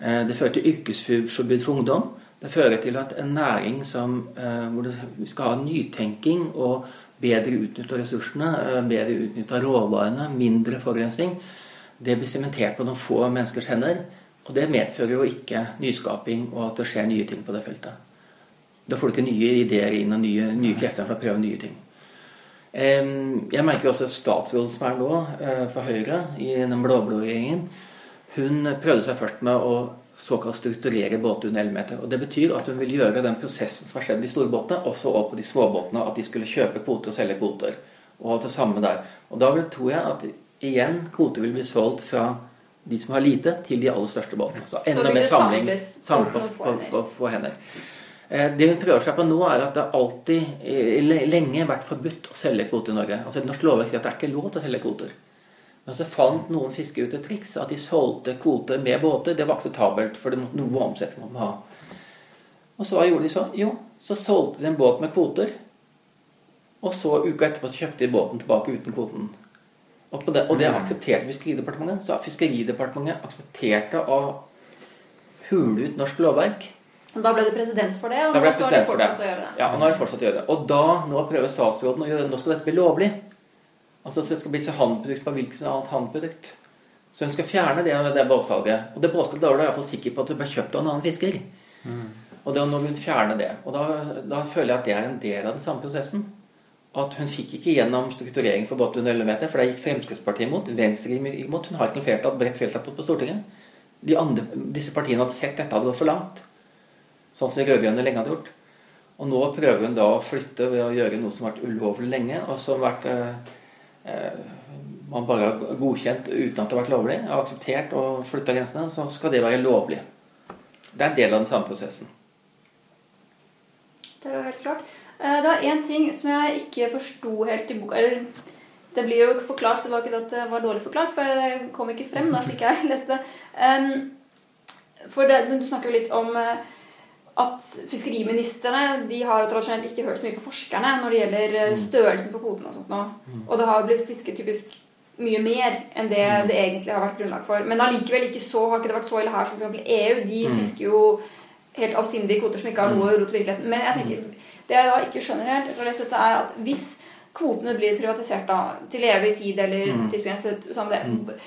Speaker 2: Eh, det fører til yrkesforbud for ungdom. Det fører til at en næring som, eh, hvor vi skal ha nytenking og bedre utnytta ressursene, eh, bedre utnytta råvarene, mindre forurensning, det blir sementert på noen få menneskers hender. Og det medfører jo ikke nyskaping og at det skjer nye ting på det feltet. Da får du ikke nye ideer inn og nye, nye krefter for å prøve nye ting. Jeg merker også at statsråden som er nå, for Høyre, i den blå-blå regjeringen, hun prøvde seg først med å såkalt strukturere båter under 11 meter. Og Det betyr at hun vil gjøre den prosessen som har skjedd med de store båtene, også opp på de små båtene. At de skulle kjøpe kvoter og selge kvoter. Og det samme der. Og da tror jeg at igjen kvoter vil bli solgt fra de som har lite, til de aller største båtene. Så enda mer samling, samling på, på, på, på, hender. Eh, det hun prøver seg på nå, er at det alltid lenge vært forbudt å selge kvoter i Norge. Altså Norsk lovverk sier at det er ikke lov til å selge kvoter. Men så fant noen fiskere ut et triks. At de solgte kvoter med båter. Det var akseptabelt, for det måtte noe omsetning måtte ha. Og så gjorde de så? Jo, så solgte de en båt med kvoter. Og så uka etterpå kjøpte de båten tilbake uten kvoten. Og det, og det mm. aksepterte Fiskeridepartementet. Så Fiskeridepartementet aksepterte å hule ut norsk lovverk.
Speaker 3: Og Da ble det presedens for det, og
Speaker 2: nå
Speaker 3: har de
Speaker 2: fortsatt å gjøre det. Ja, og nå har de fortsatt å gjøre det. Og da, nå prøver statsråden å gjøre det. Nå skal dette bli lovlig. Altså det skal bli så handprodukt på hvilket som annet handprodukt. Så hun skal fjerne det, det båtsalget. Og det båtsalget da var du iallfall sikker på at du ble kjøpt av en annen fisker. Mm. Og var nå vil hun fjerne det. Og da, da, føler jeg at det er en del av den samme prosessen. At hun fikk ikke gjennom strukturering for båt under 11 meter, for det gikk Fremskrittspartiet imot. Venstre imot. Hun har ikke noe flertall, bredt flertall på, på Stortinget. De andre, disse partiene hadde sett dette hadde gått for langt. Sånn som de rød-grønne lenge hadde gjort. Og nå prøver hun da å flytte ved å gjøre noe som har vært ulovlig lenge, og som har vært Eh, man bare har godkjent uten at det har vært lovlig, har akseptert og flytta grensene, så skal det være lovlig. Det er en del av den samme prosessen.
Speaker 3: Det er jo helt klart. Eh, det er én ting som jeg ikke forsto helt i boka eller Det blir jo forklart, så det var ikke at det var dårlig forklart, for det kom ikke frem da slik jeg leste det. For det, du snakker jo litt om eh, at fiskeriministrene de har jo tradisjonelt ikke hørt så mye på forskerne når det gjelder eh, mm. størrelsen på kvotene. Og sånt nå. Mm. Og det har blitt fisket typisk mye mer enn det mm. det egentlig har vært grunnlag for. Men allikevel ikke så, har ikke det vært så ille her som f.eks. EU. De fisker jo helt avsindige kvoter som ikke har noe rot i virkeligheten. Men jeg tenker, det jeg da ikke skjønner helt, er at hvis kvotene blir privatisert da, til evig tid eller tidsbegrenset samme det,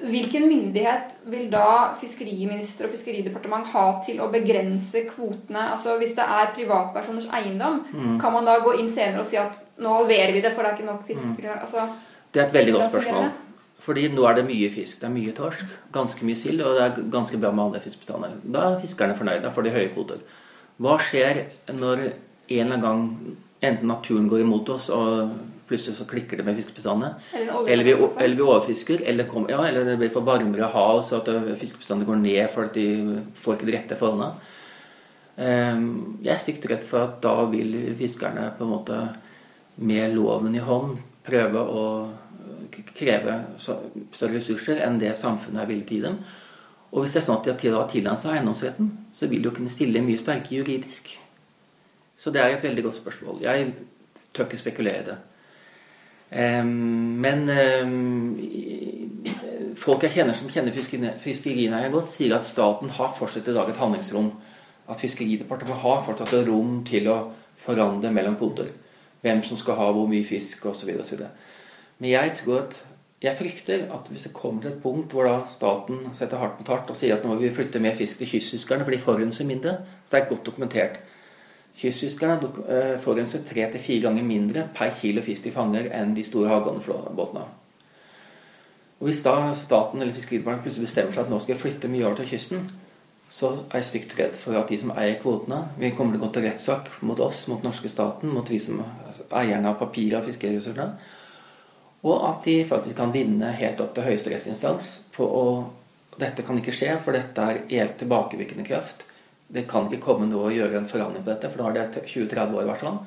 Speaker 3: Hvilken myndighet vil da fiskeriminister og fiskeridepartement ha til å begrense kvotene? Altså Hvis det er privatpersoners eiendom, mm. kan man da gå inn senere og si at nå halverer vi det, for det er ikke nok fisk? Mm. Altså,
Speaker 2: det er et veldig godt spørsmål. Fordi nå er det mye fisk. Det er mye torsk, ganske mye sild, og det er ganske bra med alle fiskebestander. Da er fiskerne fornøyde. Da får de høye kvoter. Hva skjer når en eller annen gang enten naturen går imot oss og plutselig så klikker det med fiskebestandene. Eller, vi, eller vi overfisker, eller, kom, ja, eller det blir for varmere hav så at eh, fiskebestandene går ned fordi de får ikke de rette forholdene. Ehm, jeg er stygt redd for at da vil fiskerne på en måte med loven i hånd prøve å kreve større ressurser enn det samfunnet er villig til å gi dem. Og hvis det er sånn at de har tillatt seg eiendomsretten, så vil de jo kunne stille mye sterkere juridisk. Så det er et veldig godt spørsmål. Jeg tør ikke spekulere i det. Men folk jeg kjenner som kjenner fiskerinæringen godt, sier at staten har fortsatt i dag et handlingsrom. At Fiskeridepartementet har fortsatt et rom til å forandre mellom kvoter. Hvem som skal ha hvor mye fisk osv. Men jeg tror at jeg frykter at hvis det kommer til et punkt hvor da staten setter hardt mot hardt og sier at nå må vi flytte mer fisk til kystfiskerne for de forurenser mindre, så det er godt dokumentert Kystfiskerne eh, forurenser tre til fire ganger mindre per kilo fisk de fanger enn de store havgående Og Hvis da staten eller Fiskeridepartementet plutselig bestemmer seg at nå skal jeg flytte mye over til kysten, så er jeg stygt redd for at de som eier kvotene, vil komme til å gå til rettssak mot oss, mot norske staten, mot vi som eierne av papir av fiskeressursene, og at de faktisk kan vinne helt opp til høyesterettsinstans på Dette kan ikke skje, for dette er tilbakevirkende kraft det kan ikke komme noe å gjøre en forandring på dette, for nå har det 20-30 år i hvert fall.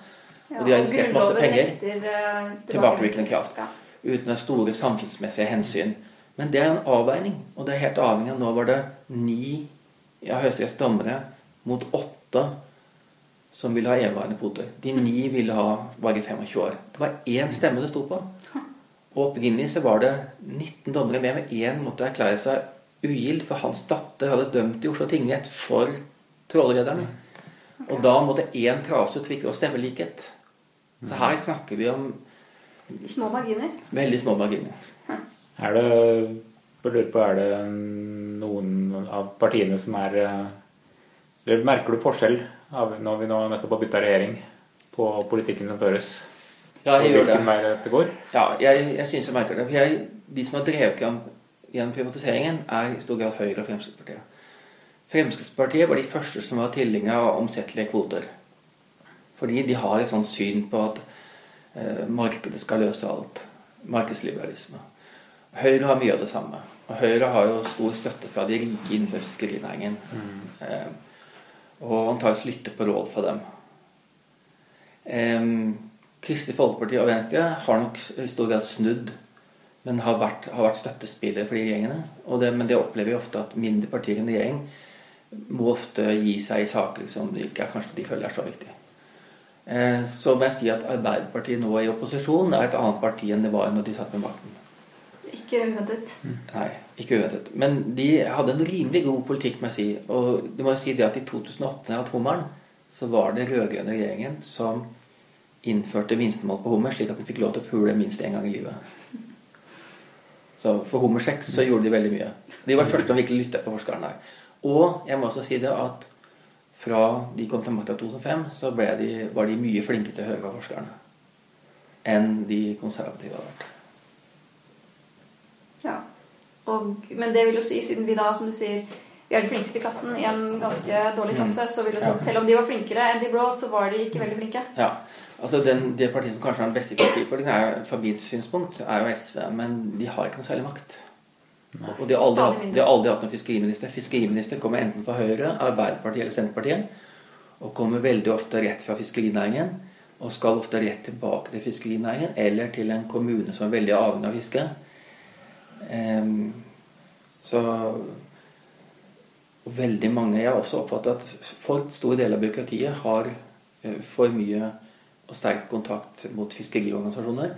Speaker 2: Ja, og de har investert masse penger.
Speaker 3: Etter, uh,
Speaker 2: tilbakevirkende kraft. Ja. Uten store samfunnsmessige hensyn. Men det er en avveining, og det er helt avhengig av Nå var det ni ja, høyesterettsdommere mot åtte som ville ha evigvarende kvoter. De ni ville ha bare 25 år. Det var én stemme det sto på. Og opprinnelig så var det 19 dommere med, men én måtte erklære seg ugild, for hans datter hadde dømt i Oslo tingrett for trålerredderne. Og da måtte én trase og stemme stemmelikhet. Så her snakker vi om
Speaker 3: Små marginer.
Speaker 2: veldig små marginer.
Speaker 1: Er det jeg lurer på, er det noen av partiene som er eh, Eller merker du forskjell av når vi nå nettopp har bytta regjering, på politikken som føres?
Speaker 2: Ja, jeg gjør det.
Speaker 1: Vei det går?
Speaker 2: Ja, jeg, jeg syns jeg merker det. Jeg, de som har drevet gjennom privatiseringen, er i stor grad Høyre og Fremskrittspartiet. Fremskrittspartiet var de første som var tilhengere av omsettelige kvoter. Fordi de har et sånt syn på at eh, markedet skal løse alt. Markedsliberalisme. Høyre har mye av det samme. Og Høyre har jo stor støtte fra de rike innenfor fiskerinæringen. Eh, og antakeligvis lytter på råd fra dem. Eh, Kristelig Folkeparti og Venstre har nok i stor grad snudd, men har vært, vært støttespillere for de regjeringene. Det, men det opplever vi ofte at mindre partier enn regjering må ofte gi seg i saker som de ikke er, kanskje de føler er så viktige. Eh, så må jeg si at Arbeiderpartiet nå i opposisjon er et annet parti enn det var når de satt med makten.
Speaker 3: Ikke uventet.
Speaker 2: Nei, ikke uventet. Men de hadde en rimelig god politikk, må jeg si. Og du må jo si det at i 2008, da jeg hatt hummeren, så var det rød-grønne regjeringen som innførte minstemål på hummer, slik at den fikk lov til å pule minst én gang i livet. Så for hummer 6 så gjorde de veldig mye. De var de første som virkelig lyttet på forskerne her. Og jeg må også si det at fra de kom til makta i 2005, så de, var de mye flinkere til å høre på forskerne enn de konservative har vært.
Speaker 3: Ja. Og, men det vil jo si, siden vi da, som du sier, vi er de flinkeste i klassen i en ganske dårlig klasse, så vil jo si, selv om de var flinkere enn de blå, så var de ikke veldig flinke.
Speaker 2: Ja, altså den, Det partiet som kanskje har den beste politikken, er fra mitt synspunkt, er jo SV. Men de har ikke noe særlig makt. Nei. Og de har, aldri hatt, de har aldri hatt noen fiskeriminister. Fiskeriminister kommer enten fra Høyre, Arbeiderpartiet eller Senterpartiet. Og kommer veldig ofte rett fra fiskerinæringen. Og skal ofte rett tilbake til fiskerinæringen eller til en kommune som er veldig avhengig av fiske. Um, så og veldig mange Jeg har også oppfattet at for stor del av byråkratiet har uh, for mye og sterk kontakt mot fiskeriorganisasjoner.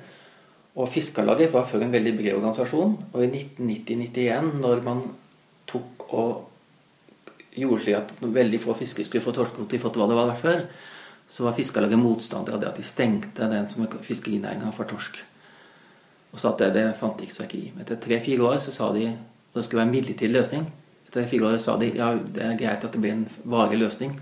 Speaker 2: Og Fiskarlaget var før en veldig bred organisasjon. Og i 1990-91, når man tok og gjorde slik at veldig få fiskere skulle få torskekvote i forhold til hva det var før, så var Fiskarlaget motstander av det at de stengte den som fiskerinæringa for torsk. Og sa at det, det fant de ikke seg i. Etter tre-fire år så sa de at det skulle være en midlertidig løsning. Etter fire år sa de ja, det er greit at det blir en varig løsning.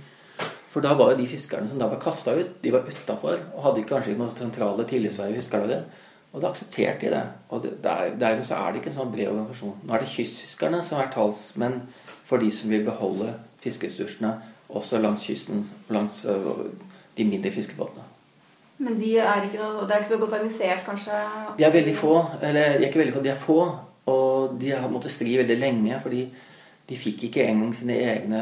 Speaker 2: For da var jo de fiskerne som da var kasta ut, de var utafor og hadde kanskje ikke noen sentrale tillitsverv i Fiskarlaget. Og da aksepterte de det. Og der, dermed så er det ikke en sånn bred organisasjon. Nå er det kystfiskerne som er talsmenn for de som vil beholde fiskeressursene også langs kysten, langs de mindre fiskebåtene.
Speaker 3: Men de er ikke noe, det er ikke så godt organisert, kanskje?
Speaker 2: De er veldig få. Eller de er ikke veldig få, de er få. Og de har måttet stri veldig lenge, fordi de fikk ikke engang sine egne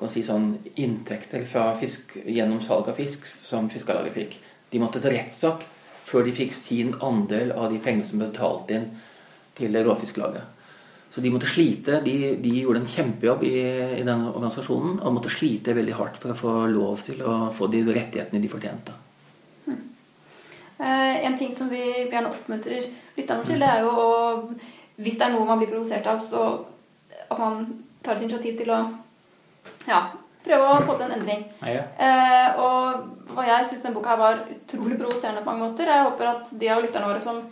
Speaker 2: kan si sånn, inntekter fra fisk, gjennom salg av fisk som Fiskarlaget fikk. De måtte til rettssak før de fikk sin andel av de pengene som ble betalt inn til Råfisklaget. Så de måtte slite. De, de gjorde en kjempejobb i, i den organisasjonen og måtte slite veldig hardt for å få lov til å få de rettighetene de fortjente.
Speaker 3: Hmm. Eh, en ting som vi gjerne oppmuntrer lytterne til, det er jo å Hvis det er noe man blir provosert av, så at man tar et initiativ til å ja, prøve å få til en endring.
Speaker 1: Ja.
Speaker 3: Eh, og hva jeg syns denne boka her var utrolig provoserende på mange måter. Jeg håper at de av lytterne våre som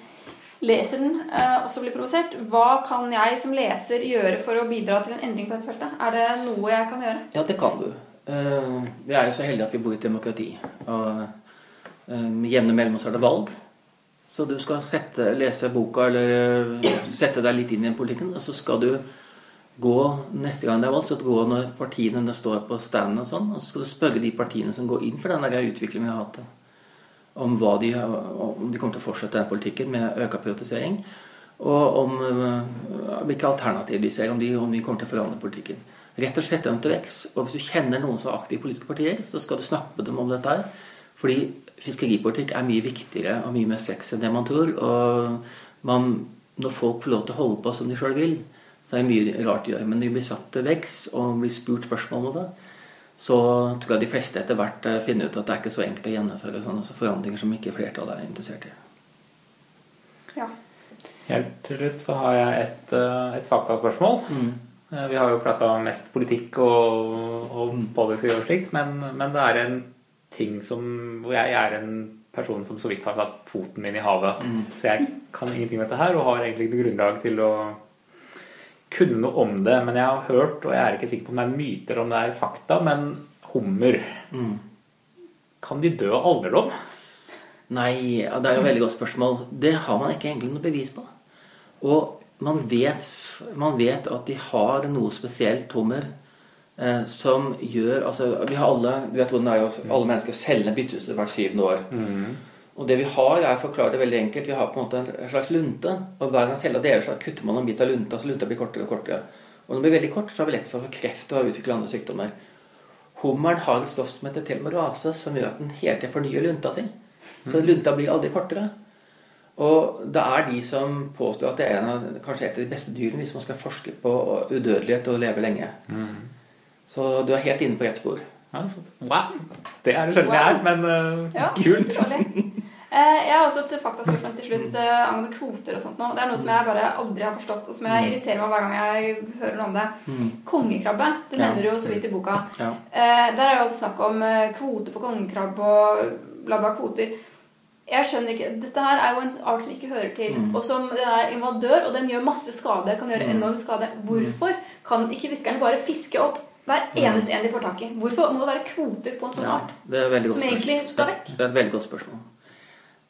Speaker 3: leser den, eh, også blir provosert. Hva kan jeg som leser gjøre for å bidra til en endring på dette feltet? Er det noe jeg kan gjøre?
Speaker 2: Ja, det kan du. Uh, vi er jo så heldige at vi bor i et demokrati. Og uh, med jevne mellomrom er det valg. Så du skal sette, lese boka eller sette deg litt inn i politikken, og så skal du gå neste gang det er valgt, så gå når partiene står på standen og sånn, og så skal du spørre de partiene som går inn for den utviklingen vi har hatt, om, hva de, om de kommer til å fortsette den politikken med økt privatisering, og om uh, hvilke alternativer de ser, om de, om de, kommer til å forandre politikken. Rett og slett dem til vekst. Og hvis du kjenner noen som er aktive i politiske partier, så skal du snakke med dem om dette her. Fordi fiskeripolitikk er mye viktigere og mye mer sex enn det man tror. Og man når folk får lov til å holde på som de sjøl vil, så er det mye rart de gjør. Men når de blir satt til veggs og blir spurt spørsmål om det, så tror jeg de fleste etter hvert eh, finner ut at det er ikke så enkelt å gjennomføre sånne forandringer som ikke flertallet er interessert i.
Speaker 3: Ja.
Speaker 1: Helt til slutt så har jeg et, eh, et faktaspørsmål.
Speaker 2: Mm.
Speaker 1: Eh, Vi har jo prata mest politikk og, og policy og slikt, men, men det er en ting som hvor jeg er en person som så vidt har satt foten min i havet. Så jeg kan ingenting om dette her og har egentlig ikke grunnlag til å kunne noe om det. Men jeg har hørt, og jeg er ikke sikker på om det er myter om det er fakta, men hummer
Speaker 2: Mm.
Speaker 1: Kan de dø av alderdom?
Speaker 2: Nei, det er jo et veldig godt spørsmål. Det har man ikke egentlig noe bevis på. Og man vet, man vet at de har noe spesielt, hummer, eh, som gjør Altså, vi har alle du vet hvordan det er jo, alle mennesker cellene byttes ut hvert syvende år. Og det vi har, er forklarer det veldig enkelt, vi har på en måte en slags lunte. Og hver gang cella deler, så kutter man en bit av lunta, så lunta blir kortere og kortere. Og når den blir veldig kort, så er vi lett for å få kreft og utvikle andre sykdommer. Hummeren har et stoff som heter telomerase, som gjør at den hele tiden fornyer lunta si. Så lunta blir aldri kortere. Og det er de som påstår at det er en av, kanskje et av de beste dyrene hvis man skal forske på udødelighet og leve lenge. Så du er helt inne på rett spor.
Speaker 1: Ja, wow. Det er det sjelden jeg er, men uh,
Speaker 3: Ja,
Speaker 1: kult.
Speaker 3: Eh, jeg har også et faktaspørsmål til slutt eh, angående kvoter og sånt nå. Det er noe som jeg bare aldri har forstått, og som jeg irriterer meg hver gang jeg hører noe om det. Kongekrabbe. Det nevner du jo så vidt i boka.
Speaker 2: Ja.
Speaker 3: Eh, der er jo alltid snakk om kvote på kongekrabbe og bla, bla, kvoter. Jeg skjønner ikke, Dette her er jo en art som ikke hører til, og som den er invadør, og den gjør masse skade. Kan gjøre enorm skade. Hvorfor kan ikke fiskerne bare fiske opp hver eneste en de får tak i? Hvorfor må det være kvoter på en sånn
Speaker 2: Ja,
Speaker 3: art?
Speaker 2: godt
Speaker 3: Som egentlig skal vekk.
Speaker 2: Det er et veldig godt spørsmål.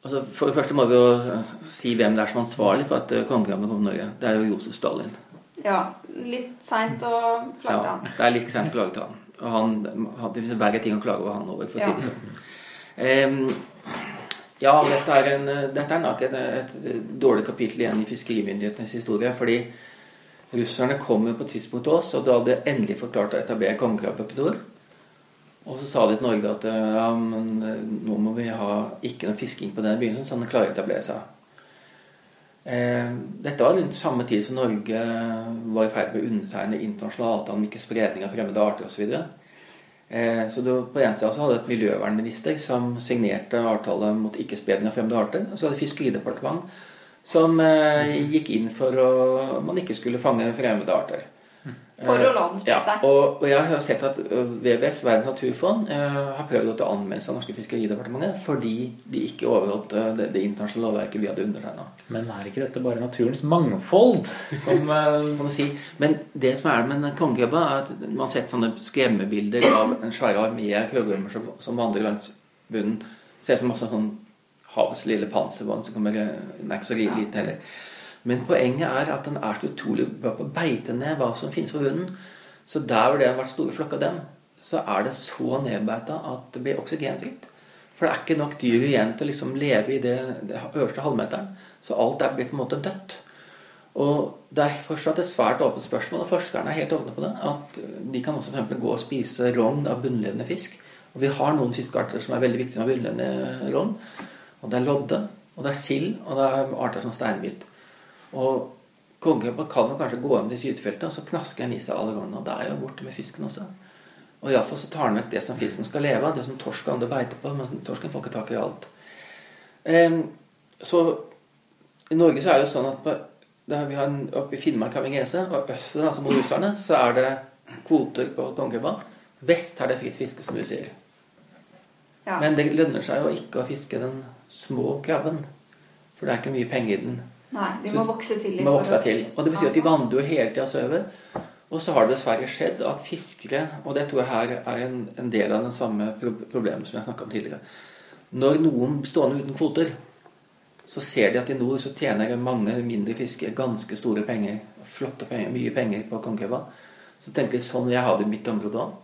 Speaker 2: Altså, for det første må vi jo eh, si hvem det er som er ansvarlig for at eh, kongekrabben kom til Norge. Det er jo Josef Stalin.
Speaker 3: Ja, litt seint å klage
Speaker 2: Ja,
Speaker 3: han.
Speaker 2: det er litt sent å klage til han. Og han, han det finnes verre ting å klage over han over, for å
Speaker 3: Ja.
Speaker 2: si det sånn. Um, ja, dette er, en, dette er nok et, et dårlig kapittel igjen i fiskerimyndighetenes historie. Fordi russerne kommer på et tidspunkt til oss, og da hadde de endelig forklart å etablere kongekrabbe på nord. Og så sa de til Norge at ja, men eh, nå må vi ha ikke noe fisking på denne begynnelsen, så den klarer å etablere seg. Eh, dette var rundt samme tid som Norge var i ferd med å undertegne internasjonal avtaler om ikke spredning av fremmede arter osv. Eh, så det, på den ene så hadde et miljøvernminister som signerte avtale mot ikke-spredning av fremmede arter. Og så hadde Fiskeridepartementet som eh, gikk inn for at man ikke skulle fange fremmede arter.
Speaker 3: For å la den spre
Speaker 2: Ja,
Speaker 3: seg.
Speaker 2: og, og jeg har sett at WWF, Verdens naturfond, har prøvd å ta anmeldelse av Norske Fiskeridepartementet fordi de ikke overholdt det, det internasjonale lovverket vi hadde undertegna.
Speaker 1: Men er ikke dette bare naturens mangfold? Som, eh,
Speaker 2: kan man si. Men det som er med en kongekrabba, er at man har sett sånne skremmebilder av en svære armé av krabbeormer som, som vandrer langs bunnen. Ser ut som masse sånn havets lille panservogn som kommer ø, Den er ikke så lite heller. Men poenget er at den er så utrolig bra på å beite ned hva som finnes på bunnen. Så der hvor det har vært store flokker av dem, så er det så nedbeita at det blir oksygenfritt. For det er ikke nok dyr igjen til å liksom leve i det, det øverste halvmeteren. Så alt der blir på en måte dødt. Og Det er fortsatt et svært åpent spørsmål, og forskerne er helt åpne på det. At de kan også for eksempel gå og spise rogn av bunnlevende fisk. Og Vi har noen fiskearter som er veldig viktige med bunnlevende rogn. Og Det er lodde, og det er sild, og det er arter som steinbit. Og kongekrabben kan jo kanskje gå hjem til skytefeltet, og så knasker den i seg alle gangene. Og da er jo borte med fisken også. Og iallfall så tar den vekk det som fisken skal leve av, det som torsk og andre beiter på. Men torsken får ikke tak i alt. Så i Norge så er det jo sånn at på, vi har en, oppe i Finnmark har vi en grense, og østen, altså mot russerne, så er det kvoter på kongekrabben. Vest er det fritt fiske, som du sier.
Speaker 3: Ja.
Speaker 2: Men det lønner seg jo ikke å fiske den små krabben. For det er ikke mye penger i den.
Speaker 3: Nei, de må vokse til litt.
Speaker 2: må vokse til. Og det betyr at de vandrer jo hele tida sørover. Og så har det dessverre skjedd at fiskere, og det tror jeg her er en, en del av den samme pro problemet som jeg snakka om tidligere Når noen blir stående uten kvoter, så ser de at i nord så tjener mange mindre fiskere ganske store penger. Flotte penger, mye penger på kongekrabba. Så tenker de sånn vil jeg ha det i mitt område òg.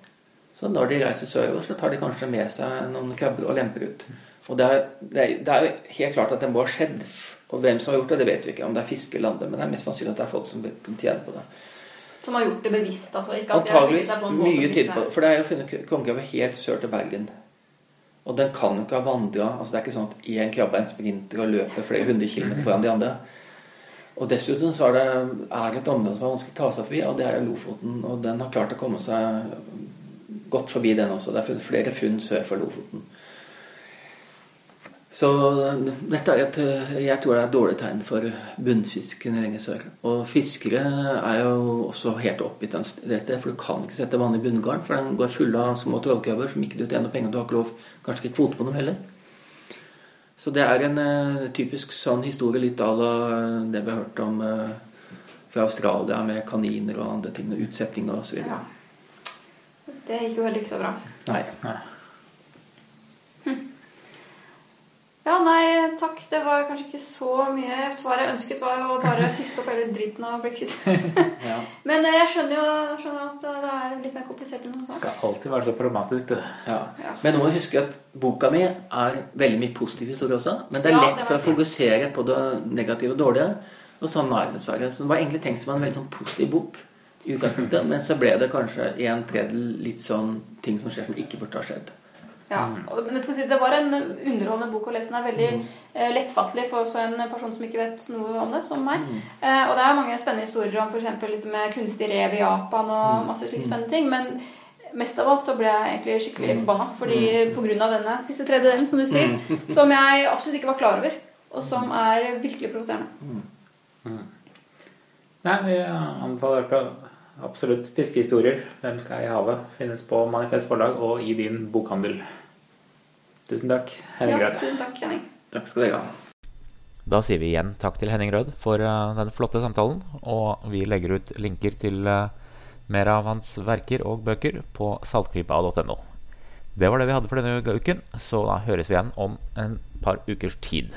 Speaker 2: Så når de reiser sørover, så tar de kanskje med seg noen krabber og lemper ut. Og det er, det er, det er jo helt klart at det må ha skjedd. Og hvem som har gjort det, det vet vi ikke. Om det er fiske eller andre. Men det er mest sannsynlig at det er folk som kunne tjene på det.
Speaker 3: Som har gjort det bevisst. Altså.
Speaker 2: Antageligvis mye tyder på
Speaker 3: det.
Speaker 2: For det er jo funnet kongekrabbe helt sør til Bergen. Og den kan jo ikke ha vandra altså Det er ikke sånn at én krabbe er en sprinter og løper flere hundre kilometer foran de andre. Og dessuten så er det er et område som er vanskelig å ta seg forbi, og det er jo Lofoten. Og den har klart å komme seg godt forbi den også. Det er flere funn sør for Lofoten. Så dette er et, jeg tror det er et dårlig tegn for bunnfisken lenger sør. Og fiskere er jo også helt oppgitt av det stedet, for du kan ikke sette vann i bunngarn, for den går full av små trålkrabber som ikke du tjener penger, du har ikke lov, kanskje ikke kvote på dem heller. Så det er en uh, typisk sånn historie, litt à la det vi har hørt om uh, fra Australia med kaniner og andre ting, og utsetting og så videre.
Speaker 3: Ja. Det gikk jo heller ikke så bra.
Speaker 2: Nei.
Speaker 1: Nei.
Speaker 3: Ja, nei, takk. Det var kanskje ikke så mye. Svaret jeg ønsket, var jo bare å fiske opp hele dritten og bli kvitt.
Speaker 2: Ja.
Speaker 3: Men eh, jeg skjønner jo skjønner at det er litt mer komplisert enn noe sånt.
Speaker 1: Skal alltid være så problematisk, du.
Speaker 2: Ja.
Speaker 3: Ja.
Speaker 2: Men nå må jeg huske at boka mi er veldig mye positiv historie også. Men det er lett
Speaker 3: det
Speaker 2: for å fokusere på det negative og dårlige. Og sånn er det dessverre. Så det var egentlig tenkt som en veldig sånn positiv bok i utgangspunktet. Men så ble det kanskje en tredjedel litt sånn ting som skjer som ikke burde ha skjedd.
Speaker 3: Ja, og- men jeg skal si Det var en underholdende bok å lese. Den er veldig eh, lettfattelig for en person som ikke vet noe om det, som meg. Eh, og det er mange spennende historier om f.eks. Liksom, kunstig rev i Japan og masse slike spennende ting. Men mest av alt så ble jeg egentlig skikkelig forbanna. Fordi på grunn av denne siste tredjedelen, som du sier, som jeg absolutt ikke var klar over. Og som er virkelig provoserende.
Speaker 1: Nei, vi anbefaler absolutt fiskehistorier. Hvem skal i havet? Finnes på Manifest forlag og i din bokhandel. Tusen takk, Henning Rød.
Speaker 3: Ja, tusen takk, Henning.
Speaker 2: Takk skal du ha.
Speaker 4: Da sier vi igjen takk til Henning Rød for eh, den flotte samtalen. Og vi legger ut linker til eh, mer av hans verker og bøker på saltklypa.no. Det var det vi hadde for denne uken, så da høres vi igjen om en par ukers tid.